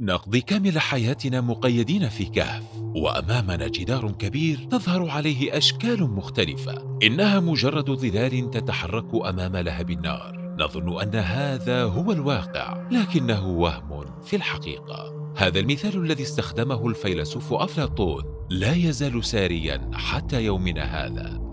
نقضي كامل حياتنا مقيدين في كهف وأمامنا جدار كبير تظهر عليه أشكال مختلفة. إنها مجرد ظلال تتحرك أمام لهب النار. نظن أن هذا هو الواقع لكنه وهم في الحقيقة. هذا المثال الذي استخدمه الفيلسوف أفلاطون. لا يزال ساريا حتى يومنا هذا.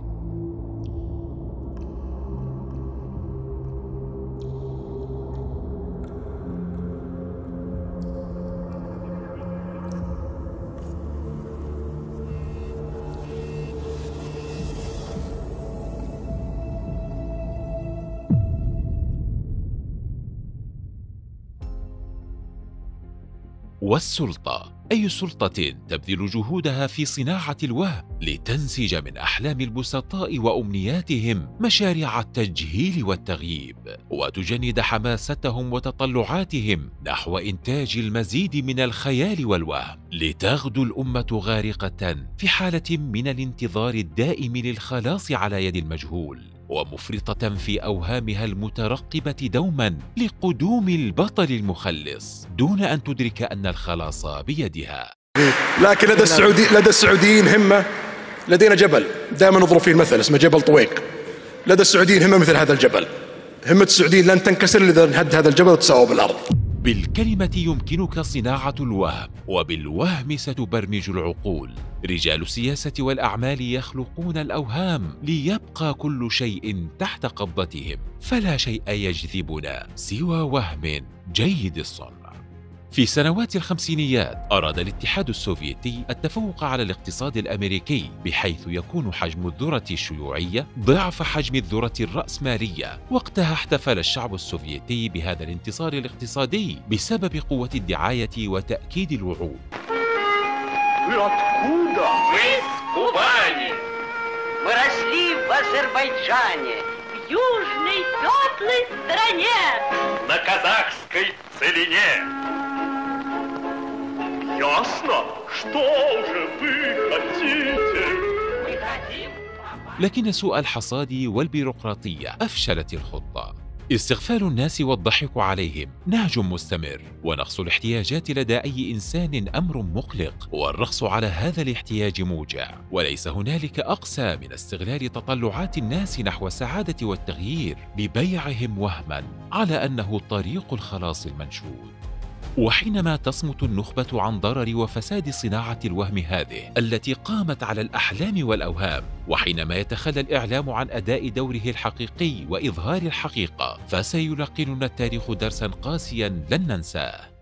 والسلطة؟ أي سلطة تبذل جهودها في صناعة الوهم لتنسج من أحلام البسطاء وأمنياتهم مشاريع التجهيل والتغييب وتجند حماستهم وتطلعاتهم نحو إنتاج المزيد من الخيال والوهم لتغدو الأمة غارقة في حالة من الانتظار الدائم للخلاص على يد المجهول. ومفرطة في أوهامها المترقبة دوما لقدوم البطل المخلص دون أن تدرك أن الخلاص بيدها. لكن لدى السعودي لدى السعوديين همة لدينا جبل. دائما نضرب فيه المثل اسمه جبل طويق. لدى السعوديين همة مثل هذا الجبل. همة السعوديين لن تنكسر إذا نهد هذا الجبل وتساوى بالأرض. بالكلمة يمكنك صناعة الوهم وبالوهم ستبرمج العقول. رجال السياسة والأعمال يخلقون الأوهام ليبقى كل شيء تحت قبضتهم فلا شيء يجذبنا سوى وهم. جيد الصنع. في سنوات الخمسينيات أراد الاتحاد السوفيتي التفوق على الاقتصاد الأمريكي بحيث يكون حجم الذرة الشيوعية ضعف حجم الذرة الرأسمالية وقتها احتفل الشعب السوفيتي بهذا الانتصار الاقتصادي بسبب قوة الدعاية وتأكيد الوعود Мы росли в Азербайджане, в южной теплой стране. На казахской целине. Ясно, что же вы хотите? Мы хотим لكن سوء الحصاد والبيروقراطية أفشلت الخطة استغفال الناس والضحك عليهم نهج مستمر ونقص الاحتياجات لدى اي انسان امر مقلق والرقص على هذا الاحتياج موجع وليس هنالك اقسى من استغلال تطلعات الناس نحو السعاده والتغيير ببيعهم وهما على انه طريق الخلاص المنشود وحينما تصمت النخبة عن ضرر وفساد صناعة الوهم هذه التي قامت على الأحلام والأوهام وحينما يتخلى الإعلام عن أداء دوره الحقيقي وإظهار الحقيقة فسيلقننا التاريخ درسا قاسيا لن ننساه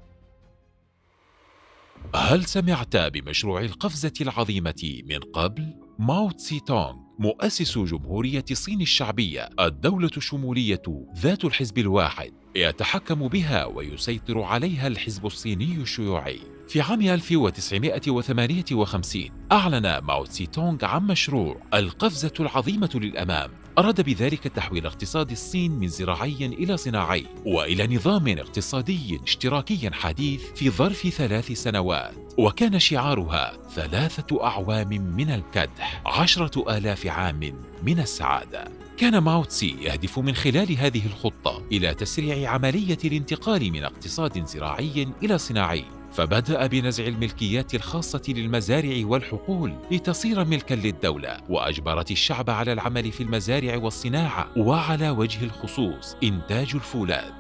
هل سمعت بمشروع القفزة العظيمة من قبل؟ ماو تسي تونغ مؤسس جمهورية الصين الشعبية الدولة الشمولية ذات الحزب الواحد يتحكم بها ويسيطر عليها الحزب الصيني الشيوعي. في عام 1958 أعلن ماو تسي تونغ عن مشروع القفزة العظيمة للأمام أراد بذلك تحويل اقتصاد الصين من زراعي إلى صناعي وإلى نظام اقتصادي اشتراكي حديث في ظرف ثلاث سنوات. وكان شعارها ثلاثة أعوام من الكدح عشرة آلاف عام من السعادة. كان ماو تسي يهدف من خلال هذه الخطة إلى تسريع عملية الانتقال من اقتصاد زراعي إلى صناعي. فبدأ بنزع الملكيات الخاصة للمزارع والحقول لتصير ملكا للدولة وأجبرت الشعب على العمل في المزارع والصناعة وعلى وجه الخصوص إنتاج الفولاذ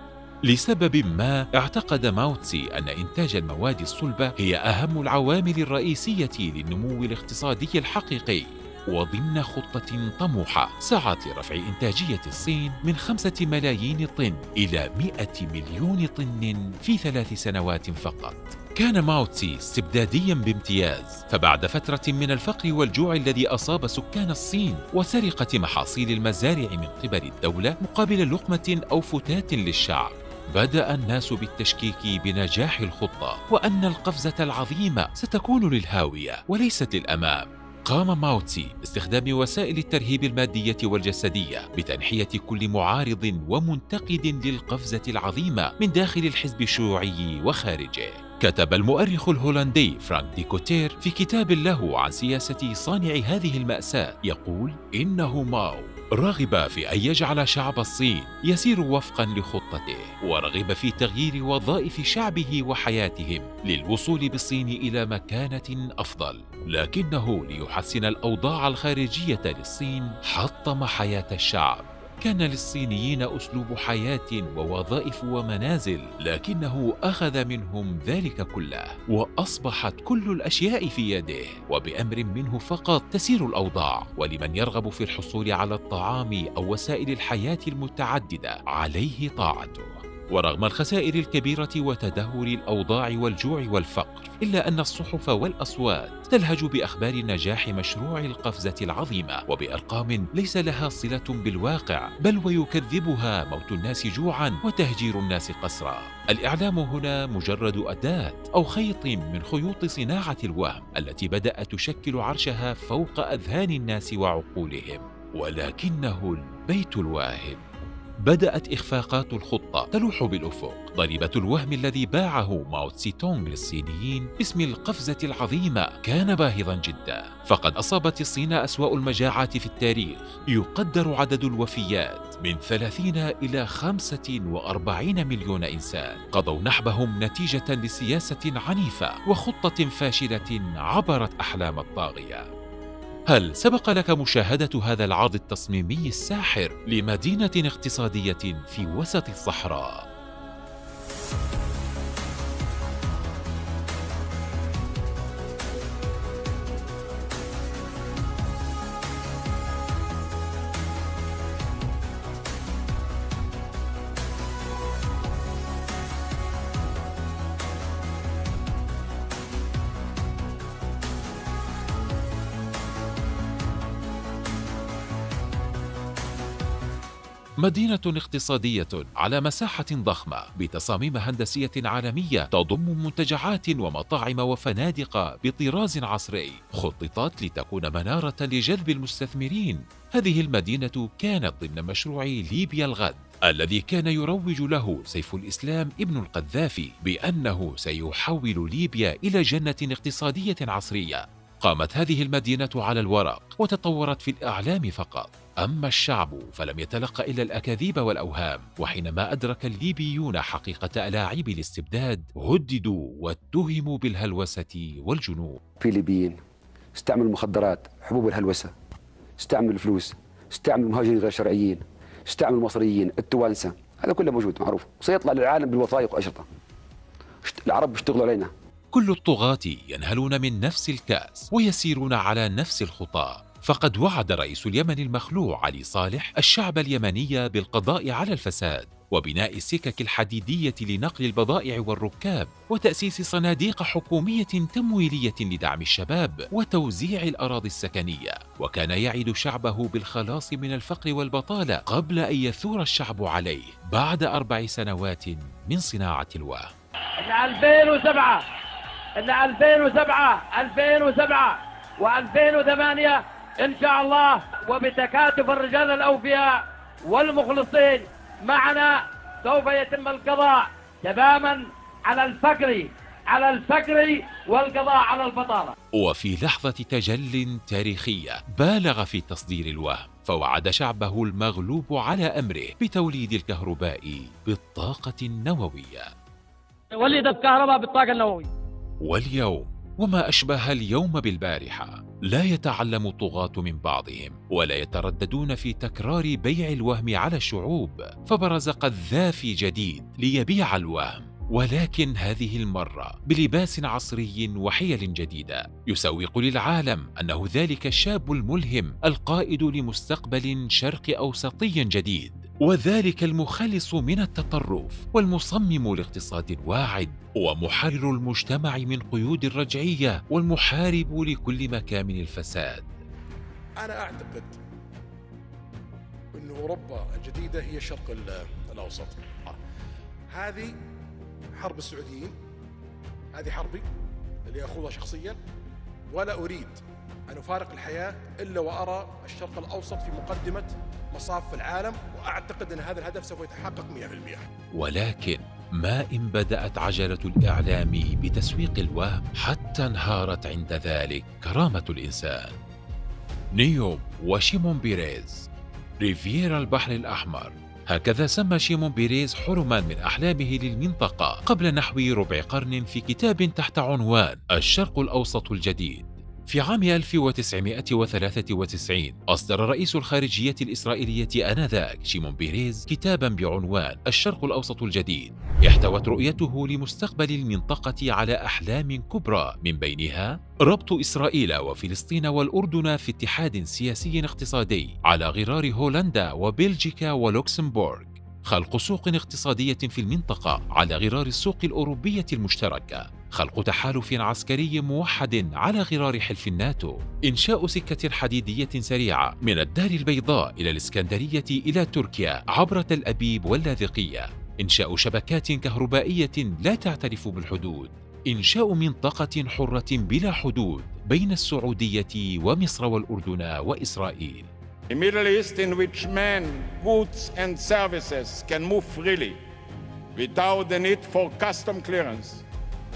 لسبب ما اعتقد ماوتسي أن إنتاج المواد الصلبة هي أهم العوامل الرئيسية للنمو الاقتصادي الحقيقي وضمن خطة طموحة سعت لرفع إنتاجية الصين من خمسة ملايين طن إلى مئة مليون طن في ثلاث سنوات فقط. كان ماوتسي استبداديا بامتياز فبعد فترة من الفقر والجوع الذي أصاب سكان الصين وسرقة محاصيل المزارع من قبل الدولة مقابل لقمة أو فتات للشعب بدأ الناس بالتشكيك بنجاح الخطة وأن القفزة العظيمة ستكون للهاوية وليست للأمام. قام ماوتسي باستخدام وسائل الترهيب المادية والجسدية بتنحية كل معارض ومنتقد للقفزة العظيمة من داخل الحزب الشيوعي وخارجه. كتب المؤرخ الهولندي فرانك ديكوتير في كتاب له عن سياسة صانع هذه المأساة يقول إنه ماو رغب في أن يجعل شعب الصين يسير وفقا لخطته ورغب في تغيير وظائف شعبه وحياتهم للوصول بالصين إلى مكانة أفضل لكنه ليحسن الأوضاع الخارجية للصين حطم حياة الشعب. كان للصينيين أسلوب حياة ووظائف ومنازل لكنه أخذ منهم ذلك كله وأصبحت كل الأشياء في يده وبأمر منه فقط تسير الأوضاع. ولمن يرغب في الحصول على الطعام أو وسائل الحياة المتعددة عليه طاعته. ورغم الخسائر الكبيرة وتدهور الأوضاع والجوع والفقر إلا أن الصحف والأصوات تلهج بأخبار نجاح مشروع القفزة العظيمة وبأرقام ليس لها صلة بالواقع بل ويكذبها موت الناس جوعا وتهجير الناس قسرا. الإعلام هنا مجرد أداة أو خيط من خيوط صناعة الوهم التي بدأت تشكل عرشها فوق أذهان الناس وعقولهم ولكنه البيت الواهب. بدأت إخفاقات الخطة تلوح بالأفق. ضريبة الوهم الذي باعه ماو تسي تونغ للصينيين باسم القفزة العظيمة كان باهظا جدا. فقد أصابت الصين أسوأ المجاعات في التاريخ. يقدر عدد الوفيات من 30 إلى 45 مليون إنسان. قضوا نحبهم نتيجة لسياسة عنيفة وخطة فاشلة عبرت أحلام الطاغية. هل سبق لك مشاهدة هذا العرض التصميمي الساحر لمدينة اقتصادية في وسط الصحراء؟ مدينة اقتصادية على مساحة ضخمة بتصاميم هندسية عالمية تضم منتجعات ومطاعم وفنادق بطراز عصري خططت لتكون منارة لجذب المستثمرين. هذه المدينة كانت ضمن مشروع ليبيا الغد الذي كان يروج له سيف الإسلام ابن القذافي بأنه سيحول ليبيا إلى جنة اقتصادية عصرية. قامت هذه المدينة على الورق وتطورت في الإعلام فقط. أما الشعب فلم يتلقى إلا الأكاذيب والأوهام وحينما أدرك الليبيون حقيقة ألاعيب الاستبداد هددوا واتهموا بالهلوسة والجنون في ليبيين استعملوا المخدرات حبوب الهلوسة استعملوا الفلوس استعملوا المهاجرين غير شرعيين استعملوا المصريين التوانسة هذا كله موجود معروف. وسيطلع للعالم بالوثائق وأشرطة. العرب بيشتغلوا علينا. كل الطغاة ينهلون من نفس الكأس ويسيرون على نفس الخطى فقد وعد رئيس اليمن المخلوع علي صالح الشعب اليمني بالقضاء على الفساد وبناء السكك الحديدية لنقل البضائع والركاب وتأسيس صناديق حكومية تمويلية لدعم الشباب وتوزيع الأراضي السكنية. وكان يعد شعبه بالخلاص من الفقر والبطالة قبل أن يثور الشعب عليه بعد أربع سنوات من صناعة الوهم إن 2007 إن 2007 2007 و2008 إن شاء الله وبتكاتف الرجال الأوفياء والمخلصين معنا سوف يتم القضاء تماما على الفقر على الفقر والقضاء على البطالة. وفي لحظة تجل تاريخية بالغ في تصدير الوهم فوعد شعبه المغلوب على أمره بتوليد الكهرباء بالطاقة النووية. ولد الكهرباء بالطاقة النووية. واليوم وما أشبه اليوم بالبارحة. لا يتعلم الطغاة من بعضهم ولا يترددون في تكرار بيع الوهم على الشعوب فبرز قذافي جديد ليبيع الوهم. ولكن هذه المرة بلباس عصري وحيل جديدة يسوق للعالم أنه ذلك الشاب الملهم القائد لمستقبل شرق أوسطي جديد. وذلك المخلص من التطرف والمصمم لاقتصاد واعد ومحرر المجتمع من قيود الرجعيه والمحارب لكل مكامن الفساد. أنا أعتقد إن أوروبا الجديدة هي الشرق الأوسط. هذه حرب السعوديين. هذه حربي اللي أخوضها شخصيا. ولا أريد أن أفارق الحياة إلا وأرى الشرق الأوسط في مقدمة مصاف العالم وأعتقد إن هذا الهدف سوف يتحقق 100% ولكن ما إن بدأت عجلة الإعلام بتسويق الوهم حتى انهارت عند ذلك كرامة الإنسان. نيوم وشيمون بيريز ريفيرا البحر الأحمر. هكذا سمى شيمون بيريز حلما من أحلامه للمنطقة قبل نحو ربع قرن في كتاب تحت عنوان الشرق الأوسط الجديد. في عام 1993 أصدر رئيس الخارجية الإسرائيلية آنذاك شيمون بيريز كتابا بعنوان الشرق الأوسط الجديد. احتوت رؤيته لمستقبل المنطقة على أحلام كبرى. من بينها ربط إسرائيل وفلسطين والأردن في اتحاد سياسي اقتصادي على غرار هولندا وبلجيكا ولوكسمبورغ. خلق سوق اقتصادية في المنطقة على غرار السوق الأوروبية المشتركة خلق تحالف عسكري موحد على غرار حلف الناتو. إنشاء سكة حديدية سريعة من الدار البيضاء إلى الإسكندرية إلى تركيا عبر تل أبيب واللاذقية. إنشاء شبكات كهربائية لا تعترف بالحدود. إنشاء منطقة حرة بلا حدود بين السعودية ومصر والأردن وإسرائيل. A Middle East in which men, goods and services can move freely without the need for custom clearance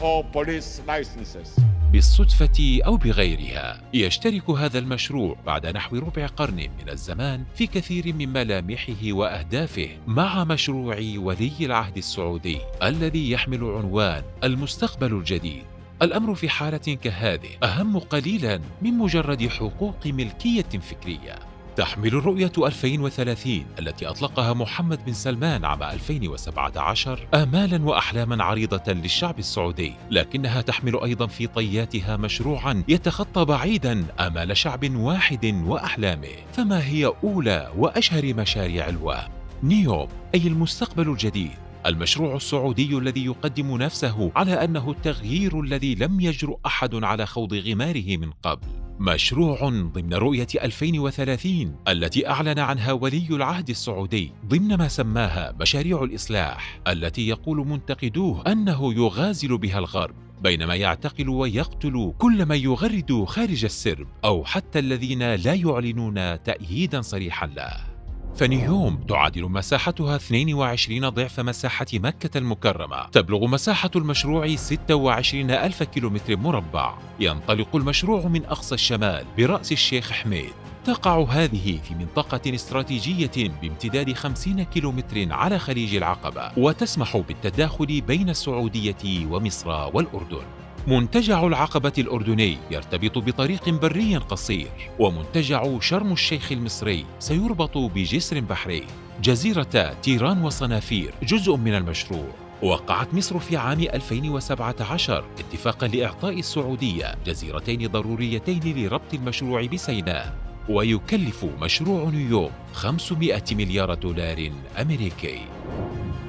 or police licenses. بالصدفة أو بغيرها يشترك هذا المشروع بعد نحو ربع قرن من الزمان في كثير من ملامحه وأهدافه مع مشروع ولي العهد السعودي الذي يحمل عنوان المستقبل الجديد الأمر في حالة كهذه أهم قليلا من مجرد حقوق ملكية فكرية تحمل الرؤية 2030 التي أطلقها محمد بن سلمان عام 2017 آمالا وأحلاما عريضة للشعب السعودي لكنها تحمل أيضا في طياتها مشروعا يتخطى بعيدا آمال شعب واحد وأحلامه فما هي أولى وأشهر مشاريع الوام؟ نيوم أي المستقبل الجديد المشروع السعودي الذي يقدم نفسه على أنه التغيير الذي لم يجرؤ أحد على خوض غماره من قبل مشروع ضمن رؤية 2030 التي أعلن عنها ولي العهد السعودي ضمن ما سماها مشاريع الإصلاح التي يقول منتقدوه أنه يغازل بها الغرب بينما يعتقل ويقتل كل من يغرد خارج السرب أو حتى الذين لا يعلنون تأييدا صريحا له. فنيوم تعادل مساحتها 22 ضعف مساحة مكة المكرمة. تبلغ مساحة المشروع 26 ألف كيلومتر مربع. ينطلق المشروع من أقصى الشمال برأس الشيخ حميد. تقع هذه في منطقة استراتيجية بامتداد 50 كيلومتر على خليج العقبة وتسمح بالتداخل بين السعودية ومصر والأردن. منتجع العقبة الأردني يرتبط بطريق بري قصير ومنتجع شرم الشيخ المصري سيربط بجسر بحري. جزيرة تيران وصنافير جزء من المشروع. وقعت مصر في عام 2017 اتفاقا لإعطاء السعودية جزيرتين ضروريتين لربط المشروع بسيناء. ويكلف مشروع نيوم 500 مليار دولار أمريكي.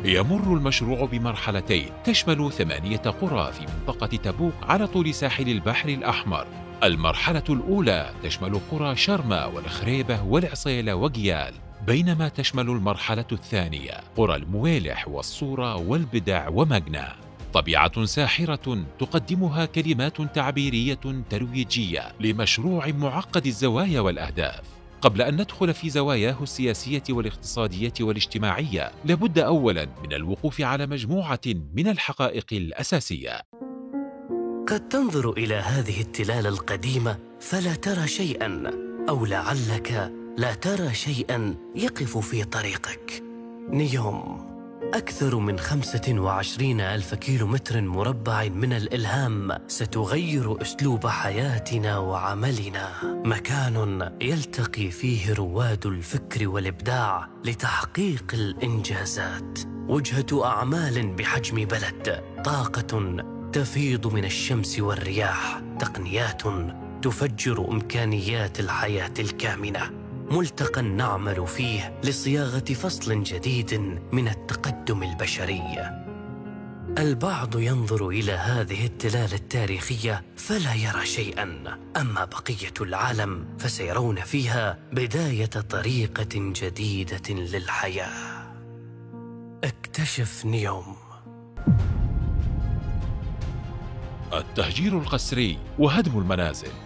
يمر المشروع بمرحلتين تشمل ثمانية قرى في منطقة تبوك على طول ساحل البحر الأحمر. المرحلة الأولى تشمل قرى شرمة والخريبة والعصيلة وقيال بينما تشمل المرحلة الثانية قرى المويلح والصورة والبدع ومجنى. طبيعة ساحرة تقدمها كلمات تعبيرية ترويجية لمشروع معقد الزوايا والأهداف. قبل أن ندخل في زواياه السياسية والاقتصادية والاجتماعية لابد أولا من الوقوف على مجموعة من الحقائق الأساسية. قد تنظر إلى هذه التلال القديمة فلا ترى شيئا أو لعلك لا ترى شيئا يقف في طريقك. نيوم. أكثر من 25 ألف كيلو متر مربع من الإلهام ستغير أسلوب حياتنا وعملنا. مكان يلتقي فيه رواد الفكر والإبداع لتحقيق الإنجازات. وجهة أعمال بحجم بلد. طاقة تفيض من الشمس والرياح. تقنيات تفجر إمكانيات الحياة الكامنة. ملتقى نعمل فيه لصياغة فصل جديد من التقدم البشري. البعض ينظر إلى هذه التلال التاريخية فلا يرى شيئا. أما بقية العالم فسيرون فيها بداية طريقة جديدة للحياة. اكتشف نيوم. التهجير القسري وهدم المنازل.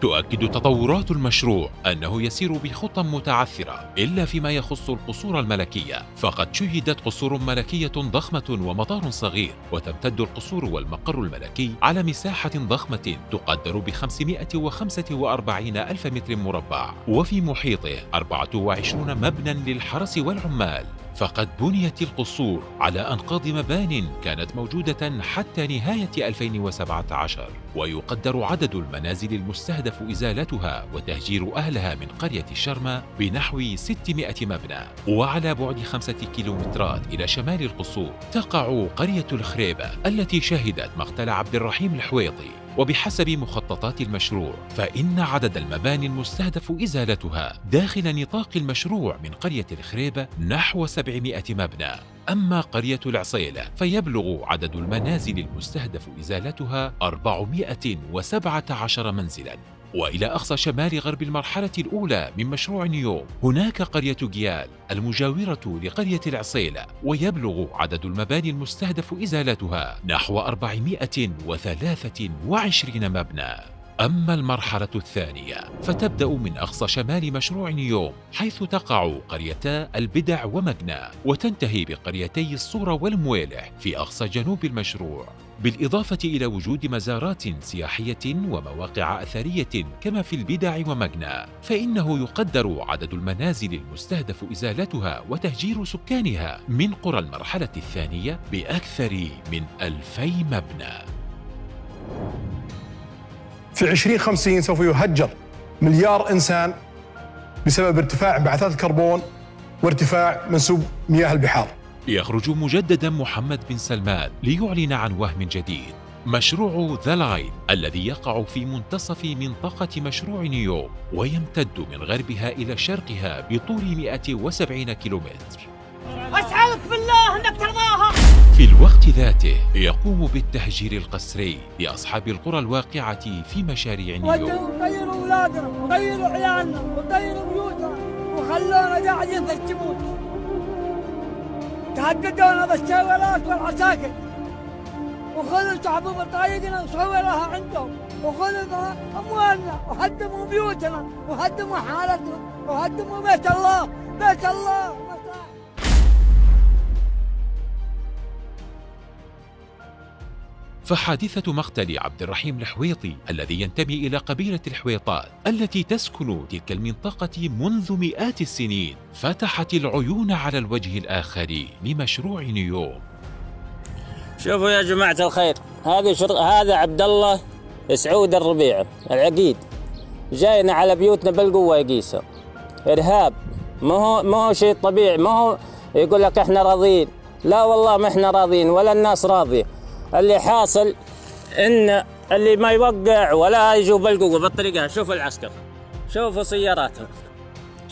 تؤكد تطورات المشروع أنه يسير بخطى متعثرة إلا فيما يخص القصور الملكية. فقد شيدت قصور ملكية ضخمة ومطار صغير وتمتد القصور والمقر الملكي على مساحة ضخمة تقدر ب 545 ألف متر مربع. وفي محيطه 24 مبنى للحرس والعمال. فقد بنيت القصور على أنقاض مبان كانت موجودة حتى نهاية 2017 ويقدر عدد المنازل المستهدف إزالتها وتهجير أهلها من قرية الشرمة بنحو 600 مبنى. وعلى بعد خمسة كيلومترات إلى شمال القصور تقع قرية الخريبة التي شهدت مقتل عبد الرحيم الحويطي. وبحسب مخططات المشروع فإن عدد المباني المستهدف إزالتها داخل نطاق المشروع من قرية الخريبة نحو 700 مبنى. أما قرية العصيلة فيبلغ عدد المنازل المستهدف إزالتها 417 منزلاً. وإلى أقصى شمال غرب المرحلة الأولى من مشروع نيوم هناك قرية جيال المجاورة لقرية العصيلة ويبلغ عدد المباني المستهدف إزالتها نحو 423 مبنى. أما المرحلة الثانية فتبدأ من أقصى شمال مشروع نيوم حيث تقع قريتا البدع ومجنى وتنتهي بقريتي الصورة والمويلح في أقصى جنوب المشروع. بالإضافة إلى وجود مزارات سياحية ومواقع أثرية كما في البدع ومجنى فإنه يقدر عدد المنازل المستهدف إزالتها وتهجير سكانها من قرى المرحلة الثانية بأكثر من ألفي مبنى في 2050 سوف يهجر مليار إنسان بسبب ارتفاع انبعاثات الكربون وارتفاع منسوب مياه البحار. يخرج مجددا محمد بن سلمان ليعلن عن وهم جديد. مشروع The Line الذي يقع في منتصف منطقة مشروع نيوم ويمتد من غربها إلى شرقها بطول 170 كيلومتر. أسألك بالله أنك ترضاها. في الوقت ذاته يقوم بالتهجير القسري لأصحاب القرى الواقعة في مشاريع نيوم طيروا أولادنا وطيروا عيالنا وطيروا بيوتنا وخلونا قاعدين في الجمود تهددونا بالشوالات والعساكر. وخذوا شعب بطايقنا وصوروها عندهم. وخذوا أموالنا وهدموا بيوتنا وهدموا حالتنا وهدموا بيت الله. بيت الله. فحادثة مقتل عبد الرحيم الحويطي الذي ينتمي إلى قبيلة الحويطات التي تسكن تلك المنطقة منذ مئات السنين. فتحت العيون على الوجه الآخر لمشروع نيوم. شوفوا يا جماعة الخير هذا شر... هذا عبد الله سعود الربيع العقيد. جاينا على بيوتنا بالقوة يقيسها إرهاب ما هو ما هو شيء طبيعي ما هو يقول لك إحنا راضيين. لا والله ما إحنا راضيين ولا الناس راضية. اللي حاصل إن اللي ما يوقع ولا يجوا بالقوة بالطريقة شوفوا العسكر. شوفوا سياراتهم.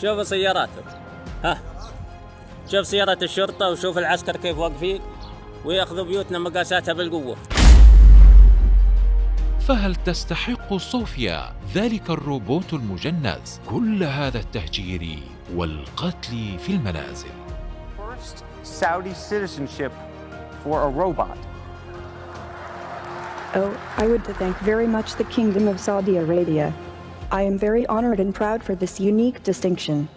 شوفوا سياراتهم. ها. شوف سيارة الشرطة وشوف العسكر كيف واقفين. ويأخذوا بيوتنا مقاساتها بالقوة. فهل تستحق صوفيا ذلك الروبوت المجنز كل هذا التهجير والقتل في المنازل؟ First Saudi citizenship for a robot. Oh, I would thank very much the Kingdom of Saudi Arabia. I am very honored and proud for this unique distinction.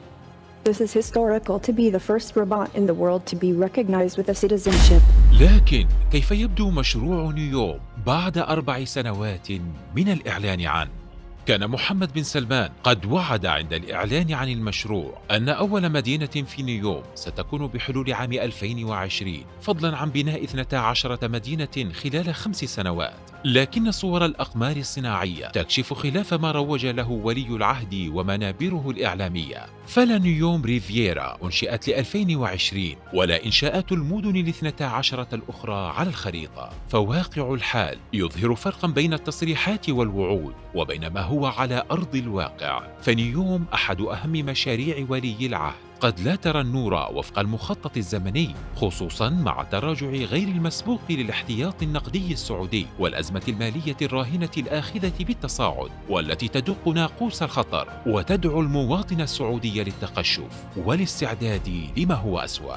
This is historical to be the first robot in the world to be recognized with a citizenship. لكن كيف يبدو مشروع نيوم بعد أربع سنوات من الإعلان عنه؟ كان محمد بن سلمان قد وعد عند الإعلان عن المشروع أن أول مدينة في نيوم ستكون بحلول عام 2020 فضلا عن بناء 12 مدينة خلال خمس سنوات. لكن صور الأقمار الصناعية تكشف خلاف ما روج له ولي العهد ومنابره الإعلامية. فلا نيوم ريفييرا أنشئت ل 2020 ولا إنشاءات المدن الاثنتا عشرة الأخرى على الخريطة. فواقع الحال يظهر فرقا بين التصريحات والوعود وبين ما هو على أرض الواقع. فنيوم أحد أهم مشاريع ولي العهد. قد لا ترى النور وفق المخطط الزمني خصوصا مع التراجع غير المسبوق للاحتياط النقدي السعودي والأزمة المالية الراهنة الآخذة بالتصاعد والتي تدق ناقوس الخطر وتدعو المواطن السعودي للتقشف والاستعداد لما هو أسوأ.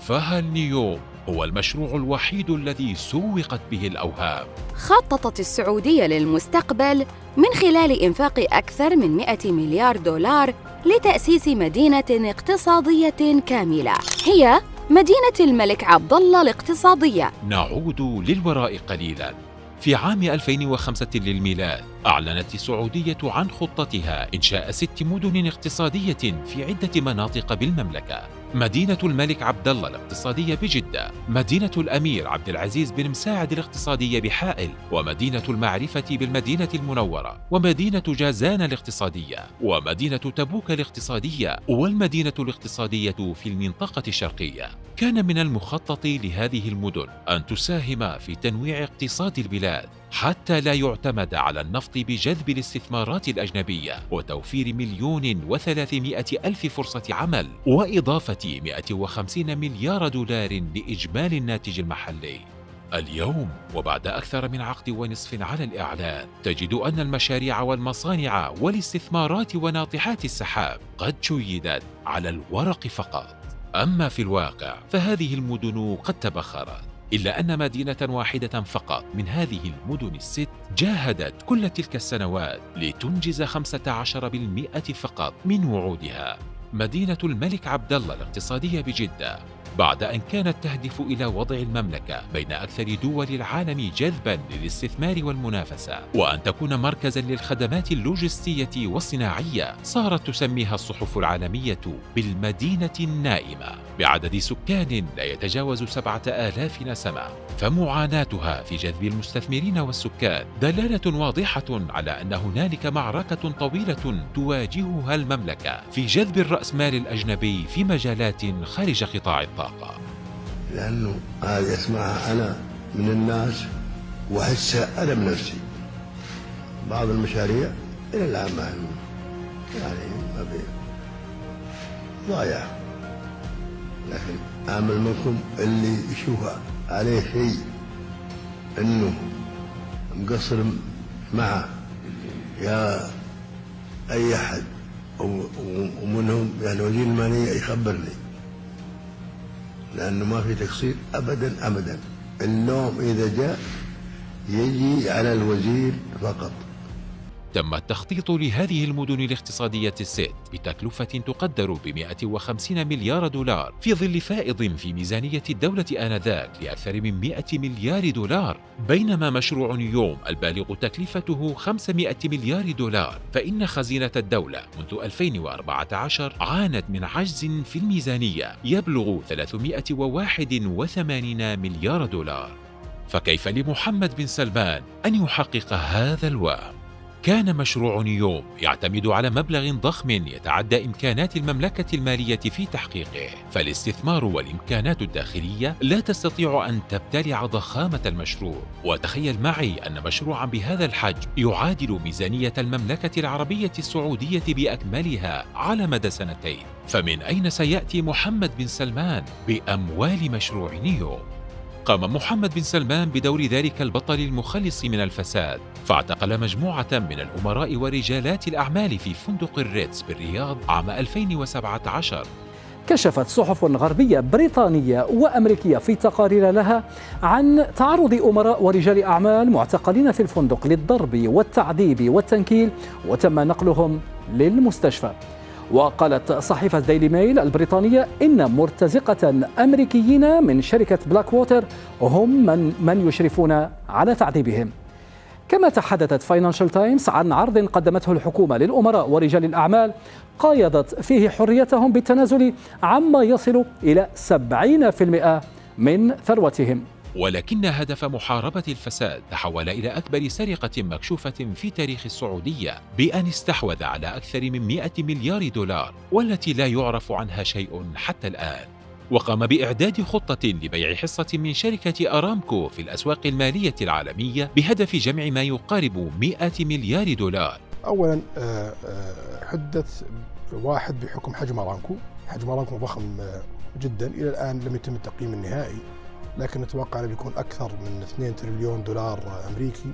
فهل نيوم هو المشروع الوحيد الذي سوقت به الأوهام. خططت السعودية للمستقبل من خلال إنفاق أكثر من 100 مليار دولار لتأسيس مدينة اقتصادية كاملة. هي مدينة الملك عبد الله الاقتصادية. نعود للوراء قليلاً. في عام 2005 للميلاد أعلنت السعودية عن خطتها إنشاء ست مدن اقتصادية في عدة مناطق بالمملكة. مدينة الملك عبد الله الاقتصادية بجدة، مدينة الأمير عبد العزيز بن مساعد الاقتصادية بحائل، ومدينة المعرفة بالمدينة المنورة، ومدينة جازان الاقتصادية، ومدينة تبوك الاقتصادية، والمدينة الاقتصادية في المنطقة الشرقية. كان من المخطط لهذه المدن أن تساهم في تنويع اقتصاد البلاد حتى لا يعتمد على النفط بجذب الاستثمارات الأجنبية وتوفير مليون وثلاثمائة ألف فرصة عمل وإضافة 150 مليار دولار لإجمالي الناتج المحلي. اليوم وبعد أكثر من عقد ونصف على الإعلان تجد أن المشاريع والمصانع والاستثمارات وناطحات السحاب قد شيدت على الورق فقط. أما في الواقع فهذه المدن قد تبخرت. إلا أن مدينة واحدة فقط من هذه المدن الست جاهدت كل تلك السنوات لتنجز 15% فقط من وعودها. مدينة الملك عبد الله الاقتصادية بجدة. بعد أن كانت تهدف إلى وضع المملكة بين أكثر دول العالم جذبا للاستثمار والمنافسة. وأن تكون مركزا للخدمات اللوجستية والصناعية صارت تسميها الصحف العالمية بالمدينة النائمة. بعدد سكان لا يتجاوز سبعة آلاف نسمة. فمعاناتها في جذب المستثمرين والسكان دلالة واضحة على أن هنالك معركة طويلة تواجهها المملكة في جذب الرأسمال الأجنبي في مجالات خارج قطاع الطاقة. لأنه هذه أسمعها أنا من الناس وأحسها أنا بنفسي بعض المشاريع إلى الآن ما يعني ما ضايع. لكن آمل منكم اللي يشوفها عليه شيء. إنه مقصر معه. يا أي أحد. ومنهم يعني وزير المالية يخبرني. لأنه ما في تقصير أبدا أبدا. اللوم إذا جاء يجي على الوزير فقط. تم التخطيط لهذه المدن الاقتصادية الست بتكلفة تقدر ب 150 مليار دولار في ظل فائض في ميزانية الدولة آنذاك لأكثر من 100 مليار دولار بينما مشروع نيوم البالغ تكلفته 500 مليار دولار فإن خزينة الدولة منذ 2014 عانت من عجز في الميزانية يبلغ 381 مليار دولار فكيف لمحمد بن سلمان أن يحقق هذا الوهم؟ كان مشروع نيوم يعتمد على مبلغ ضخم يتعدى إمكانات المملكة المالية في تحقيقه. فالاستثمار والإمكانات الداخلية لا تستطيع أن تبتلع ضخامة المشروع. وتخيل معي أن مشروعا بهذا الحجم يعادل ميزانية المملكة العربية السعودية بأكملها على مدى سنتين. فمن أين سيأتي محمد بن سلمان بأموال مشروع نيوم؟ قام محمد بن سلمان بدور ذلك البطل المخلص من الفساد. فاعتقل مجموعة من الأمراء ورجالات الأعمال في فندق الريتز بالرياض عام 2017 كشفت صحف غربية بريطانية وأمريكية في تقارير لها عن تعرض أمراء ورجال أعمال معتقلين في الفندق للضرب والتعذيب والتنكيل وتم نقلهم للمستشفى. وقالت صحيفة ديلي ميل البريطانية إن مرتزقة أمريكيين من شركة بلاك ووتر هم من, من يشرفون على تعذيبهم. كما تحدثت فاينانشال تايمز عن عرض قدمته الحكومة للأمراء ورجال الأعمال قايضت فيه حريتهم بالتنازل عما يصل إلى 70% من ثروتهم. ولكن هدف محاربة الفساد تحول إلى أكبر سرقة مكشوفة في تاريخ السعودية بأن استحوذ على أكثر من 100 مليار دولار والتي لا يعرف عنها شيء حتى الآن. وقام بإعداد خطة لبيع حصة من شركة أرامكو في الأسواق المالية العالمية بهدف جمع ما يقارب 100 مليار دولار. أولا آه، آه، حدث واحد بحكم حجم أرامكو. حجم أرامكو ضخم آه، جدا. إلى الآن لم يتم التقييم النهائي. لكن نتوقع إنه بيكون أكثر من 2 تريليون دولار أمريكي.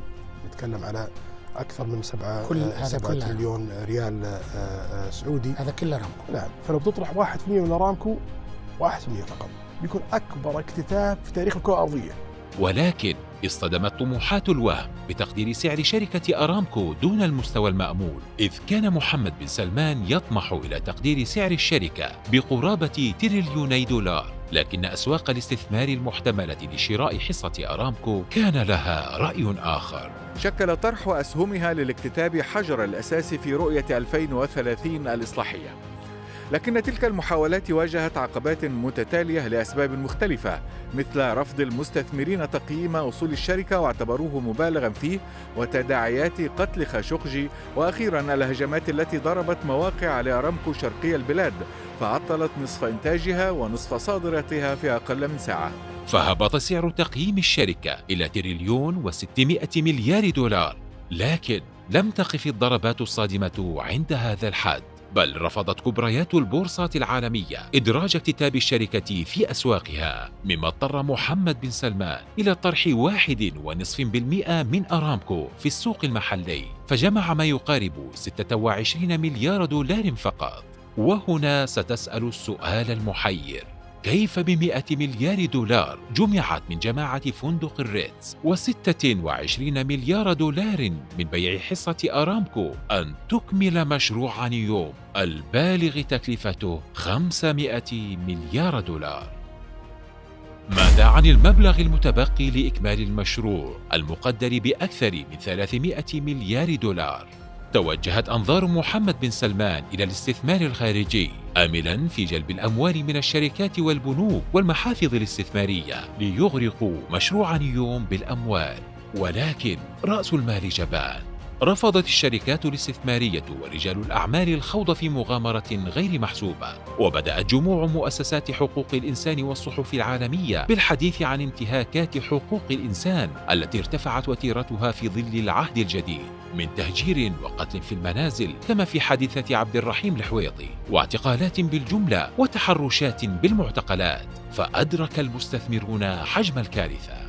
نتكلم على أكثر من 7 كل هذا 7 تريليون ريال سعودي. هذا كله ارامكو نعم فلو بتطرح 1% من ارامكو 1% فقط. بيكون أكبر اكتتاب في تاريخ الكرة الأرضية. ولكن اصطدمت طموحات الوهم بتقدير سعر شركة أرامكو دون المستوى المأمول إذ كان محمد بن سلمان يطمح إلى تقدير سعر الشركة بقرابة تريليوني دولار. لكن أسواق الاستثمار المحتملة لشراء حصة أرامكو كان لها رأي آخر. شكل طرح أسهمها للاكتتاب حجر الأساس في رؤية 2030 الإصلاحية. لكن تلك المحاولات واجهت عقبات متتالية لأسباب مختلفة مثل رفض المستثمرين تقييم أصول الشركة واعتبروه مبالغا فيه وتداعيات قتل خاشقجي وأخيرا الهجمات التي ضربت مواقع لأرامكو شرقي البلاد فعطلت نصف إنتاجها ونصف صادراتها في أقل من ساعة. فهبط سعر تقييم الشركة إلى تريليون وستمائة مليار دولار لكن لم تقف الضربات الصادمة عند هذا الحد. بل رفضت كبريات البورصات العالمية إدراج اكتتاب الشركة في أسواقها مما اضطر محمد بن سلمان إلى طرح واحد ونصف بالمئة من أرامكو في السوق المحلي فجمع ما يقارب 26 مليار دولار فقط. وهنا ستسأل السؤال المحير كيف بمئة مليار دولار جمعت من جماعة فندق الريتز وستة وعشرين مليار دولار من بيع حصة أرامكو أن تكمل مشروع نيوم البالغ تكلفته 500 مليار دولار ماذا عن المبلغ المتبقي لإكمال المشروع المقدر بأكثر من 300 مليار دولار؟ توجهت أنظار محمد بن سلمان إلى الاستثمار الخارجي آملا في جلب الأموال من الشركات والبنوك والمحافظ الاستثمارية ليغرقوا مشروع نيوم بالأموال. ولكن رأس المال جبان. رفضت الشركات الاستثمارية ورجال الأعمال الخوض في مغامرة غير محسوبة. وبدأت جموع مؤسسات حقوق الإنسان والصحف العالمية بالحديث عن انتهاكات حقوق الإنسان التي ارتفعت وتيرتها في ظل العهد الجديد. من تهجير وقتل في المنازل كما في حادثة عبد الرحيم الحويطي واعتقالات بالجملة وتحرشات بالمعتقلات فأدرك المستثمرون حجم الكارثة.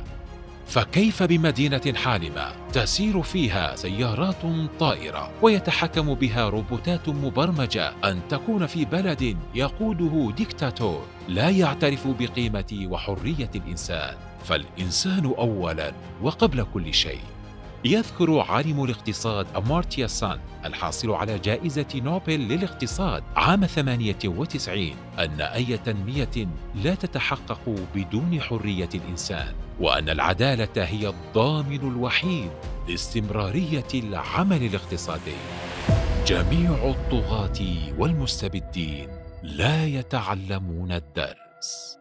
فكيف بمدينة حالمة تسير فيها سيارات طائرة ويتحكم بها روبوتات مبرمجة أن تكون في بلد يقوده ديكتاتور لا يعترف بقيمة وحرية الإنسان؟ فالإنسان أولا وقبل كل شيء. يذكر عالم الاقتصاد أمارتيا سان الحاصل على جائزة نوبل للاقتصاد عام 98 أن أي تنمية لا تتحقق بدون حرية الإنسان وأن العدالة هي الضامن الوحيد لاستمرارية العمل الاقتصادي. جميع الطغاة والمستبدين لا يتعلمون الدرس.